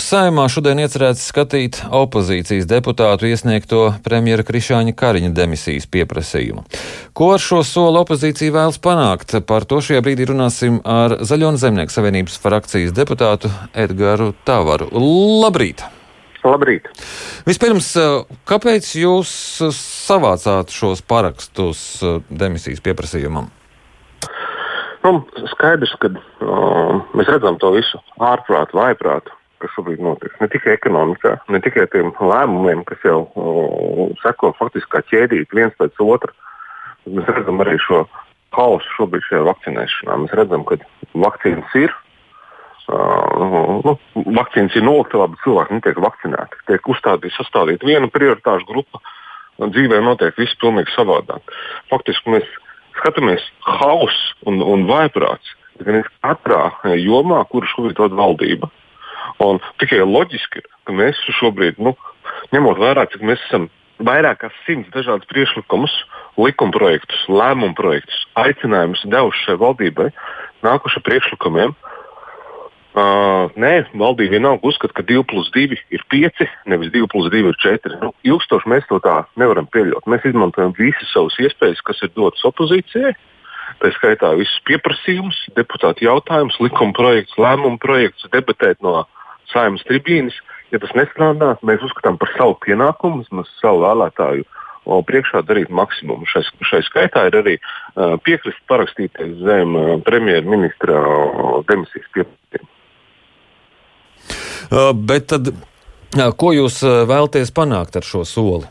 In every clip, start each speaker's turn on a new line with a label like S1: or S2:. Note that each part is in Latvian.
S1: Saimā šodien iecerēts skatīt opozīcijas deputātu iesniegto premjera Krišāņa Kariņa demisijas pieprasījumu. Ko ar šo soli opozīcija vēlas panākt? Par to šajā brīdī runāsim ar Zaļo un Zemnieku savienības frakcijas deputātu Edgaru Tavaru. Labrīt!
S2: Labrīt!
S1: Vispirms, kāpēc jūs savācāt šos parakstus demisijas pieprasījumam?
S2: Nu, skaidrs, ka uh, mēs redzam to visu ārprātu, vājprātu, kas šobrīd notiek. Ne tikai ekonomikā, ne tikai tiem lēmumiem, kas jau uh, seko faktiski kā ķēdīt viens pēc otra. Mēs redzam arī šo hausu šobrīd šajā vakcinēšanā. Mēs redzam, ka vakcīnas ir. Uh, nu, vakcīnas ir nolikta, bet cilvēki netiek vakcinēti. Tiek uzstādīta, sastādīta viena prioritāšu grupa, dzīvē notiek viss pilnīgi savādāk. Faktiski mēs skatāmies hauss un, un vaiprāts gan katrā jomā, kuru šobrīd vada valdība. Un tikai loģiski ka mēs šobrīd, nu, ņemot vērā, cik mēs esam vairāk kā simts dažādus priekšlikumus, likumprojektus, lēmumu projektus, aicinājumus devuši šai valdībai, nākuši priekšlikumiem, uh, Uh, nē, valdība vienalga uzskata, ka 2 plus 2 ir 5, nevis 2 plus 2 ir 4. Nu, ilgstoši mēs to tā nevaram pieļaut. Mēs izmantojam visas savas iespējas, kas ir dotas opozīcijai. Tā skaitā visus pieprasījumus, deputātu jautājumus, likuma projektus, lēmumu projektus, debatēt no saimnes tribīnes. Ja tas nestrādā, mēs uzskatām par savu pienākumu, mēs savu vēlētāju priekšā darīt maksimumu. Šai, šai skaitā ir arī uh, piekrist parakstīties zem uh, premjerministra uh, demisijas pieprasījuma.
S1: Uh, bet tad, uh, ko jūs vēlaties panākt ar šo soli?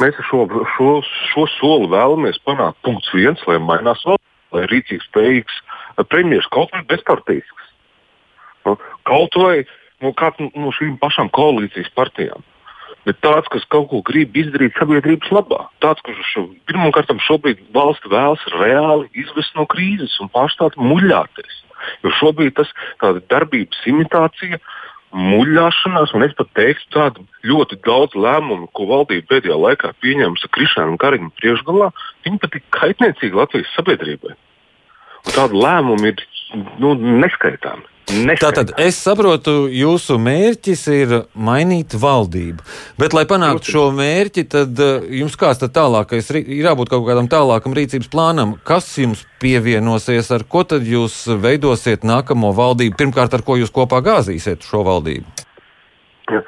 S2: Mēs šo, šo, šo soli vēlamies panākt. Punkts viens, lai mainās valdība, lai rīcīgs, spējīgs premjerministrs kaut vai bezpartīsks. Nu, kaut vai nu, kāds no šīm pašām koalīcijas partijām. Bet tāds, kas kaut ko grib izdarīt sabiedrības labā, tāds, kurš šo, pirmkārt šobrīd valsts vēlas reāli izvest no krīzes un pārstāt muļāties. Jo šobrīd tas ir darbības imitācija, uh, muļāšanās, un es pat teiktu, tādu ļoti daudz lēmumu, ko valdība pēdējā laikā pieņēmusi Krišāna un Kariņa priekšgalā, viņi pat ir kaitniecīgi Latvijas sabiedrībai. Un tādu lēmumu ir nu, neskaitāmi.
S1: Tātad es saprotu, jūsu mērķis ir mainīt valdību. Bet, lai panāktu šo mērķi, tad eh, jums kāds tad tālākais ir jābūt kaut kādam tālākam rīcības plānam. Kas jums pievienosies, ar ko tad jūs veidosiet nākamo valdību? Pirmkārt, ar ko jūs kopā gāzīsiet šo valdību?
S2: Ja.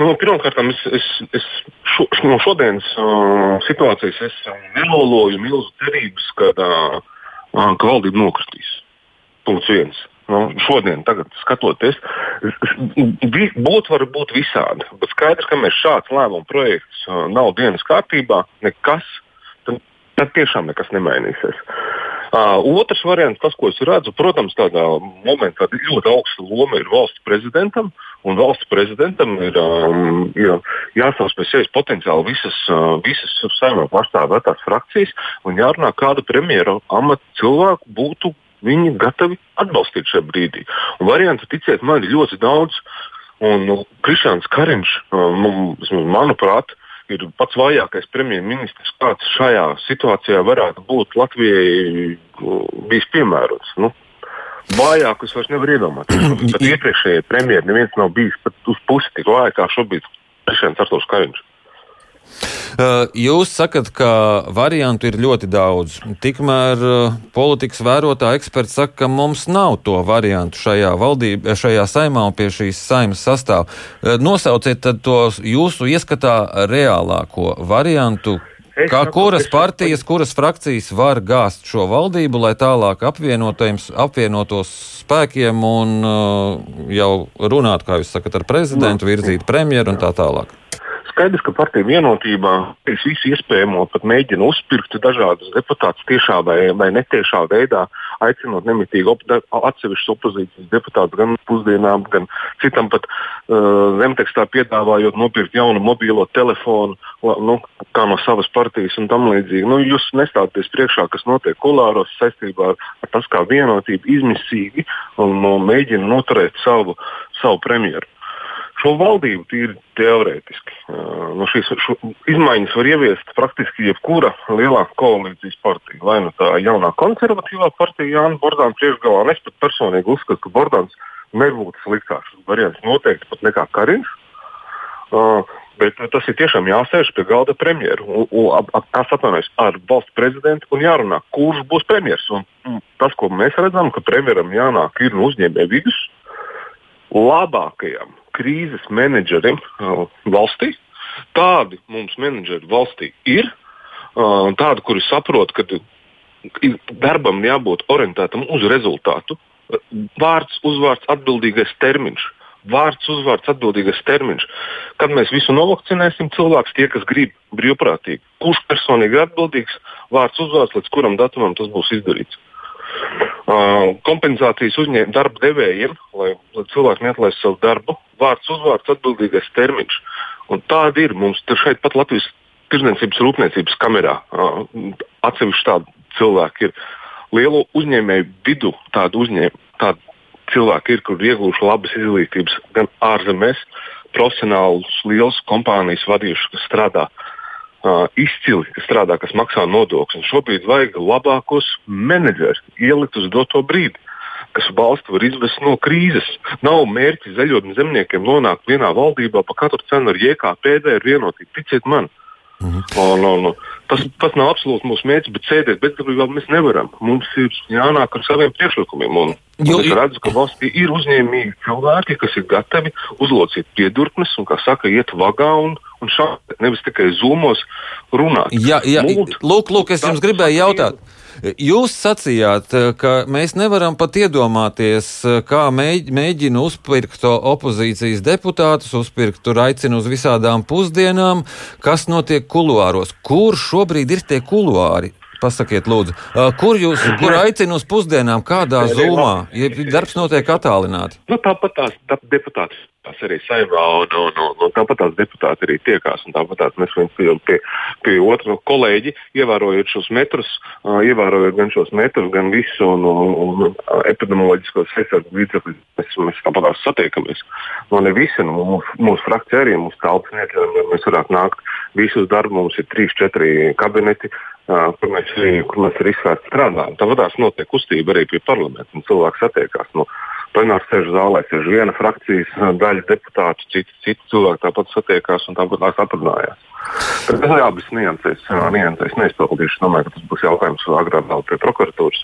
S2: Nu, Pirmkārt, es, es, es šo, no šodienas uh, situācijas es neloloju milzu cerības, ka, uh, ka valdība nokritīs. Punkts viens. Nu, šodien, tagad, skatoties, būtu var būt visādi. Bet skaidrs, ka mēs šāds lēmumu projekts uh, nav dienas kārtībā, nekas, tad, tad tiešām nekas nemainīsies. Uh, otrs variants, tas, ko es redzu, protams, tādā momentā ļoti augsta loma ir valsts prezidentam. Un valsts prezidentam ir, um, ir jāsauc pēc sevis potenciāli visas, uh, visas saimē pārstāvētās frakcijas un jārunā, kāda premjera amata cilvēku būtu viņi gatavi atbalstīt šajā brīdī. Un variantu, ticiet man, ir ļoti daudz. Un nu, Krišāns Kariņš, nu, manuprāt, ir pats vājākais premjerministrs, kāds šajā situācijā varētu būt Latvijai bijis piemērots. Nu, Vājākus vairs nevar iedomāties. Pat iepriekšējie premjerministri neviens nav bijis pat uz pusi tik vājš kā šobrīd Krišāns Artošs Kariņš.
S1: Uh, jūs sakat, ka variantu ir ļoti daudz. Tikmēr uh, politikas vērotāji eksperti saka, ka mums nav to variantu šajā valdībā, šajā saimā un pie šīs saimas sastāvā. Uh, nosauciet to jūsu ieskatā reālāko variantu, Es kā kuras partijas, kuras frakcijas var gāzt šo valdību, lai tālāk apvienotos spēkiem un uh, jau runātu, kā jūs sakat, ar prezidentu, virzītu premjeru un tā tālāk?
S2: Skaidrs, ka partija vienotībā visu iespējamo pat mēģina uzpirkt dažādus deputātus tiešā vai, vai netiešā veidā, aicinot nemitīgi op atsevišķus opozīcijas deputātus gan pusdienām, gan citam pat uh, zemtekstā piedāvājot nopirkt jaunu mobilo telefonu, nu, kā no savas partijas un tam līdzīgi. Nu, jūs nestāties priekšā, kas notiek kolāros saistībā ar, ar tas, kā vienotība izmisīgi un, un mēģina noturēt savu, savu premjeru šo valdību tīri teorētiski. No šīs šo, izmaiņas var ieviest praktiski jebkura lielāka koalīcijas partija. Vai nu tā jaunā konservatīvā partija, Jānis Bordāns priekšgalā, un es pat personīgi uzskatu, ka Bordāns nebūtu sliktāks variants noteikti pat nekā Kariņš. Uh, Bet tas ir tiešām jāsēž pie galda premjeru tas atvainojas ar valsts prezidentu un jārunā, kurš būs premjerministrs. Un, un tas, ko mēs redzam, ka premjeram jānāk ir no uzņēmēja vidus labākajam krīzes menedžerim valstī. Tādi mums menedžeri valstī ir. Tādi, kuri saprot, ka darbam jābūt orientētam uz rezultātu. Vārds, uzvārds, atbildīgais termiņš. Vārds, uzvārds, atbildīgais termiņš. Kad mēs visu novakcinēsim, cilvēks tie, kas grib brīvprātīgi, kurš personīgi ir atbildīgs, vārds, uzvārds, līdz kuram datumam tas būs izdarīts. Uh, kompensācijas uzņēmējiem, darba devējiem, lai, lai cilvēki neatlaistu savu darbu, vārds, uzvārds, atbildīgais termiņš. Un tāda ir mums šeit pat Latvijas Tirzniecības rūpniecības kamerā. Uh, atsevišķi tādi cilvēki ir lielu uzņēmēju vidu, tādu uzņēmumu. Tādi cilvēki ir, kur iegūši labas izglītības gan ārzemēs, profesionālus, liels kompānijas vadījuši, kas strādā uh, izcili, kas strādā, kas maksā nodokļus. Šobrīd vajag labākos menedžerus ielikt uz doto brīdi. Kas valsti var izvest no krīzes. Nav mērķis zaļotņu zemniekiem nonākt vienā valdībā par katru cenu ar JKP, ar vienotību. Ticiet man, uh, Mhm. Un, un, un, tas, tas nav absolūti mūsu mērķis, bet sēdēt bezdarbībā mēs nevaram. Mums ir jānāk ar saviem priekšlikumiem. Un, jo, es redzu, ka valstī ir uzņēmīgi cilvēki, kas ir gatavi uzlocīt piedurknes un, kā saka, iet vagā un, un šādi nevis tikai zumos runāt.
S1: Jā, jā. Lūk, lūk, lūk, es jums gribēju jautāt. Jūs sacījāt, eh, ka mēs nevaram pat iedomāties, eh, kā mēģina uzpirkt opozīcijas deputātus, uzpirkt tur aicinu uz visādām pusdienām, kas notiek kuluāros. Kur šobrīd ir tie kuluāri? Pasakiet, lūdzu, eh, kur jūs kur aicina uz pusdienām, kādā zumā? Ja darbs notiek attālināti.
S2: Nu, tāpat tās tā deputāti tiekās arī saimā, un, un, un, un tāpat tās deputāti arī tiekās. Tāpat tās mēs viens pie, pie, pie otra no kolēģi, ievērojot šos metrus, uh, ievērojot gan šos metrus, gan visu un, un, un epidemioloģiskos aizsardzības līdzekļus, mēs, mēs tāpat tās satiekamies. No ne visi, no mūsu, mūsu frakcija arī mūsu ja mēs varētu nākt visus darbus. Mums ir trīs, četri kabineti, Uh, kur mēs, kur mēs arī strādājam. Tāpat notiek kustība arī pie parlamenta, un cilvēks satiekās. Nu, plenāru sēžu zālē sēž viena frakcijas daļa deputātu, citi, citi cilvēki tāpat satiekās un tāpat tās aprunājās. Bet es abas niansēs, niansēs neizpildīšu. Domāju, ka tas būs jautājums agrāk vēl pie prokuratūras.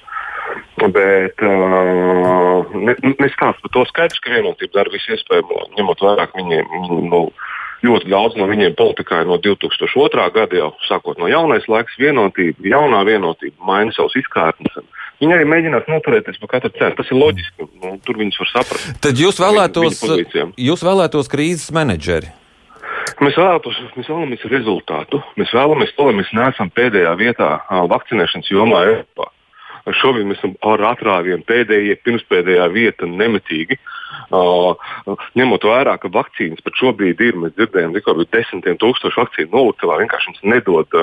S2: Bet uh, nestāst par to skaidrs, ka vienotība dara visu iespējamo, ņemot vairāk viņiem. Nu, ļoti daudz no viņiem politikā ir no 2002. gada jau sākot no jaunais laiks, vienotība, jaunā vienotība, maina savus izkārtnes. Viņi arī mēģinās noturēties par katru cenu. Tas ir loģiski. Nu, tur viņus var saprast.
S1: Tad jūs vēlētos, jūs vēlētos krīzes menedžeri.
S2: Mēs vēlamies, mēs vēlamies rezultātu. Mēs vēlamies to, lai mēs neesam pēdējā vietā vakcinēšanas jomā Eiropā. Šobrīd mēs esam ar atrāvienu pēdējie, pirmspēdējā vieta nemitīgi. Uh, ņemot vērā, ka vakcīnas pat šobrīd ir, mēs dzirdējām, ka ir desmitiem tūkstoši vakcīnu nolūktelā, vienkārši mums nedod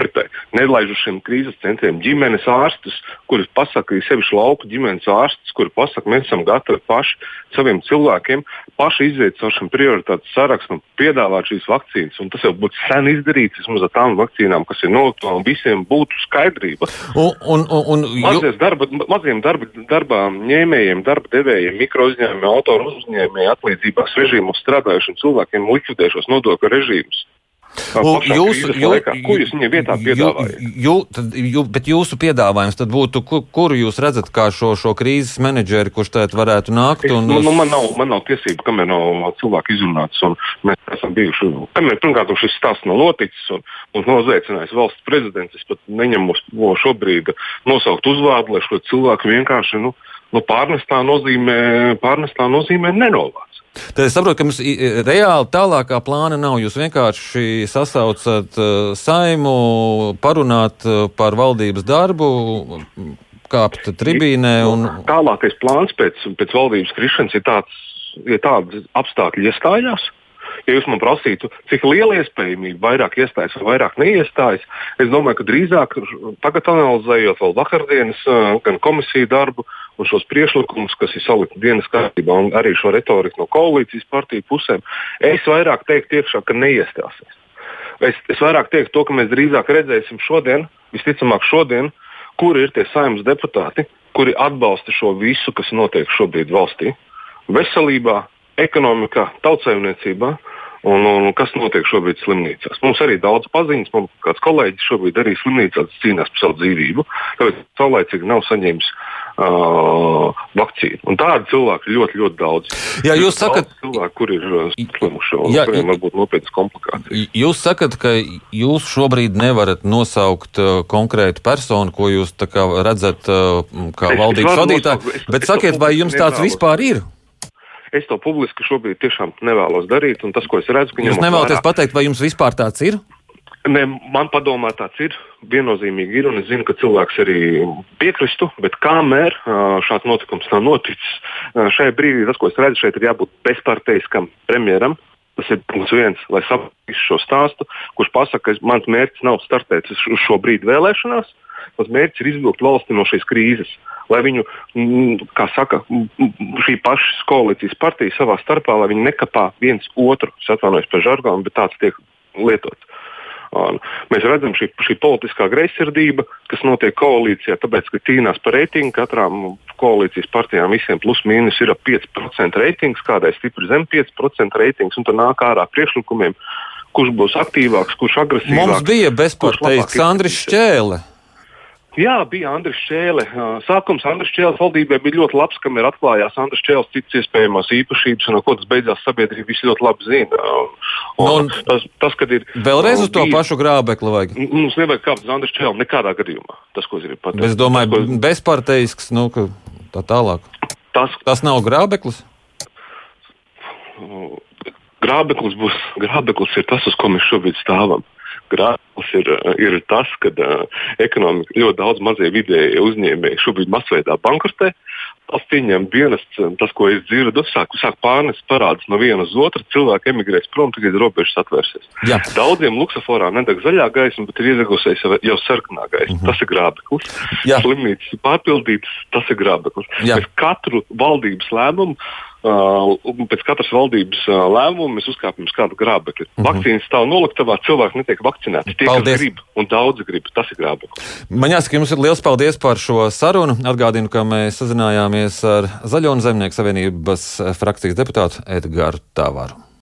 S2: apritē, nelaižušiem krīzes centriem, ģimenes ārstus, kuri pasaka, ir sevišķi lauku ģimenes ārstus, kuri pasaka, mēs esam gatavi paši saviem cilvēkiem, paši iziet caur šiem prioritātes sarakstu un piedāvāt šīs vakcīnas. Un tas jau būtu sen izdarīts, vismaz ar tām vakcīnām, kas ir noliktā, un visiem būtu skaidrība.
S1: Un, un, un,
S2: un, darba, maziem darba, darbā ņēmējiem, darba devējiem, mikro uzņēmējiem, autoru uzņēmējiem, atlīdzībās režīmos strādājušiem cilvēkiem likvidēšos nodokļu režīmus.
S1: Jūs,
S2: jū, ko jūs viņiem vietā piedāvājat?
S1: Jū, jū, bet jūsu piedāvājums tad būtu, kur, kuru jūs redzat kā šo, šo krīzes menedžeri, kurš tēt varētu nākt? Un...
S2: Es, nu, man, nav, man nav tiesība, kamēr nav cilvēki izrunāts. Mēs esam bijuši, kamēr pirmkārt šis stāsts nav noticis un, un nozveicinājis valsts prezidents. Es pat neņemu šobrīd nosaukt uzvārdu, lai šo cilvēku vienkārši nu, nu, pārnestā nozīmē, pārnestā nozīmē nenovāc.
S1: Tad es saprotu, ka jums reāli tālākā plāna nav. Jūs vienkārši sasaucat uh, saimu, parunāt uh, par valdības darbu, kāpt tribīnē. Un...
S2: Tālākais plāns pēc, pēc valdības krišanas ir tāds, ja tādi apstākļi iestājās. Ja jūs man prasītu, cik liela iespējamība vairāk iestājas vai vairāk neiestājas, es domāju, ka drīzāk tagad analizējot vēl vakardienas gan komisiju darbu, un šos priekšlikumus, kas ir salikti dienas kārtībā, un arī šo retoriku no koalīcijas partiju pusēm, es vairāk teiktu iekšā, ka neiestāsies. Es, es vairāk teiktu to, ka mēs drīzāk redzēsim šodien, visticamāk šodien, kur ir tie saimnes deputāti, kuri atbalsta šo visu, kas notiek šobrīd valstī. Veselībā, ekonomikā, tautsēmniecībā. Un, un kas notiek šobrīd slimnīcās? Mums arī daudz paziņas, mums kāds kolēģis šobrīd arī slimnīcā cīnās par savu dzīvību, tāpēc saulēcīgi nav saņēmis uh, vakcīnu. Un tādu cilvēku ir ļoti, ļoti daudz.
S1: Jā, jūs sakat,
S2: cilvēki, kur ir slimuši un jā, kuriem varbūt nopietnas komplikācijas.
S1: Jūs sakat, ka jūs šobrīd nevarat nosaukt uh, konkrētu personu, ko jūs redzat uh, kā valdības vadītāju, bet sakiet, vai jums tāds vispār ir?
S2: Es to publiski šobrīd tiešām nevēlos darīt. Tas, ko es redzu, ka
S1: jūs nevēlaties vērā... pateikt, vai jums vispār tāds ir?
S2: Ne, man padomā, tāds ir. Viennozīmīgi ir, un es zinu, ka cilvēks arī piekristu, bet kamēr šāds notikums nav noticis, šajā brīdī tas, ko es redzu, šeit ir jābūt bezparteiskam premjeram. Tas ir punkts viens, lai saprastu šo stāstu, kurš pasaka, ka mans mērķis nav startēt uz šo brīdi vēlēšanās. Mans mērķis ir izvilkt valsti no šīs krīzes lai viņu, mm, kā saka, šī paša koalīcijas partija savā starpā, lai viņi nekapā viens otru, atvainojos par žargonu, bet tāds tiek lietots. Mēs redzam šī, šī politiskā greizsirdība, kas notiek koalīcijā, tāpēc, ka cīnās par reitingu. Katrām koalīcijas partijām visiem plus mīnus ir ap 5% reitings, kādai stipri zem 5% reitings, un tad nāk ārā priekšlikumiem, kurš būs aktīvāks, kurš agresīvāks.
S1: Mums bija bezparteiks Andris Čēle.
S2: Jā, bija Andris Čēle. Sākums Andris Čēles valdībai bija ļoti labs, kam ir atklājās Andris Čēles citas iespējamās īpašības, un no ko tas beidzās sabiedrība visi ļoti labi zina. Un nu, tas, tas, kad ir.
S1: Vēlreiz uz to bija, pašu grābekli vajag.
S2: Mums nevajag kāpt uz Andris Čēlu nekādā gadījumā. Tas, ko es gribu pateikt.
S1: Es domāju, tas, ko... bezparteisks, nu, tā tālāk. Tas, tas nav grābeklis?
S2: Grābeklis būs, grābeklis ir tas, uz ko mēs šobrīd stāvam grāmatas ir, ir tas, ka uh, ekonomika ļoti daudz mazie vidēji uzņēmēji šobrīd masveidā bankrotē. Tas pieņem dienas, tas, ko es dzirdu, sāk, sāk pārnest parādus no viena uz otru. Cilvēki emigrēs prom, tagad robežas atvērsies. Jā. Daudziem luksusforā nedeg zaļā gaisma, bet ir iedegusies jau, jau sarkanā gaisma. Mm -hmm. Tas ir grābeklis. Slimnīcas ir pārpildītas, tas ir grābeklis. Mēs katru valdības lēmumu pēc katras valdības uh, lēmuma mēs uzkāpjam uz kādu grābekli. Mm -hmm. Vakcīnas stāv noliktavā, cilvēki netiek vakcinēti. Tie, paldies. kas grib, un daudzi grib, tas ir grābeklis.
S1: Man jāsaka, jums ir liels paldies par šo sarunu. Atgādinu, ka mēs sazinājāmies ar Zaļo un Zemnieku savienības frakcijas deputātu Edgars Tavaru.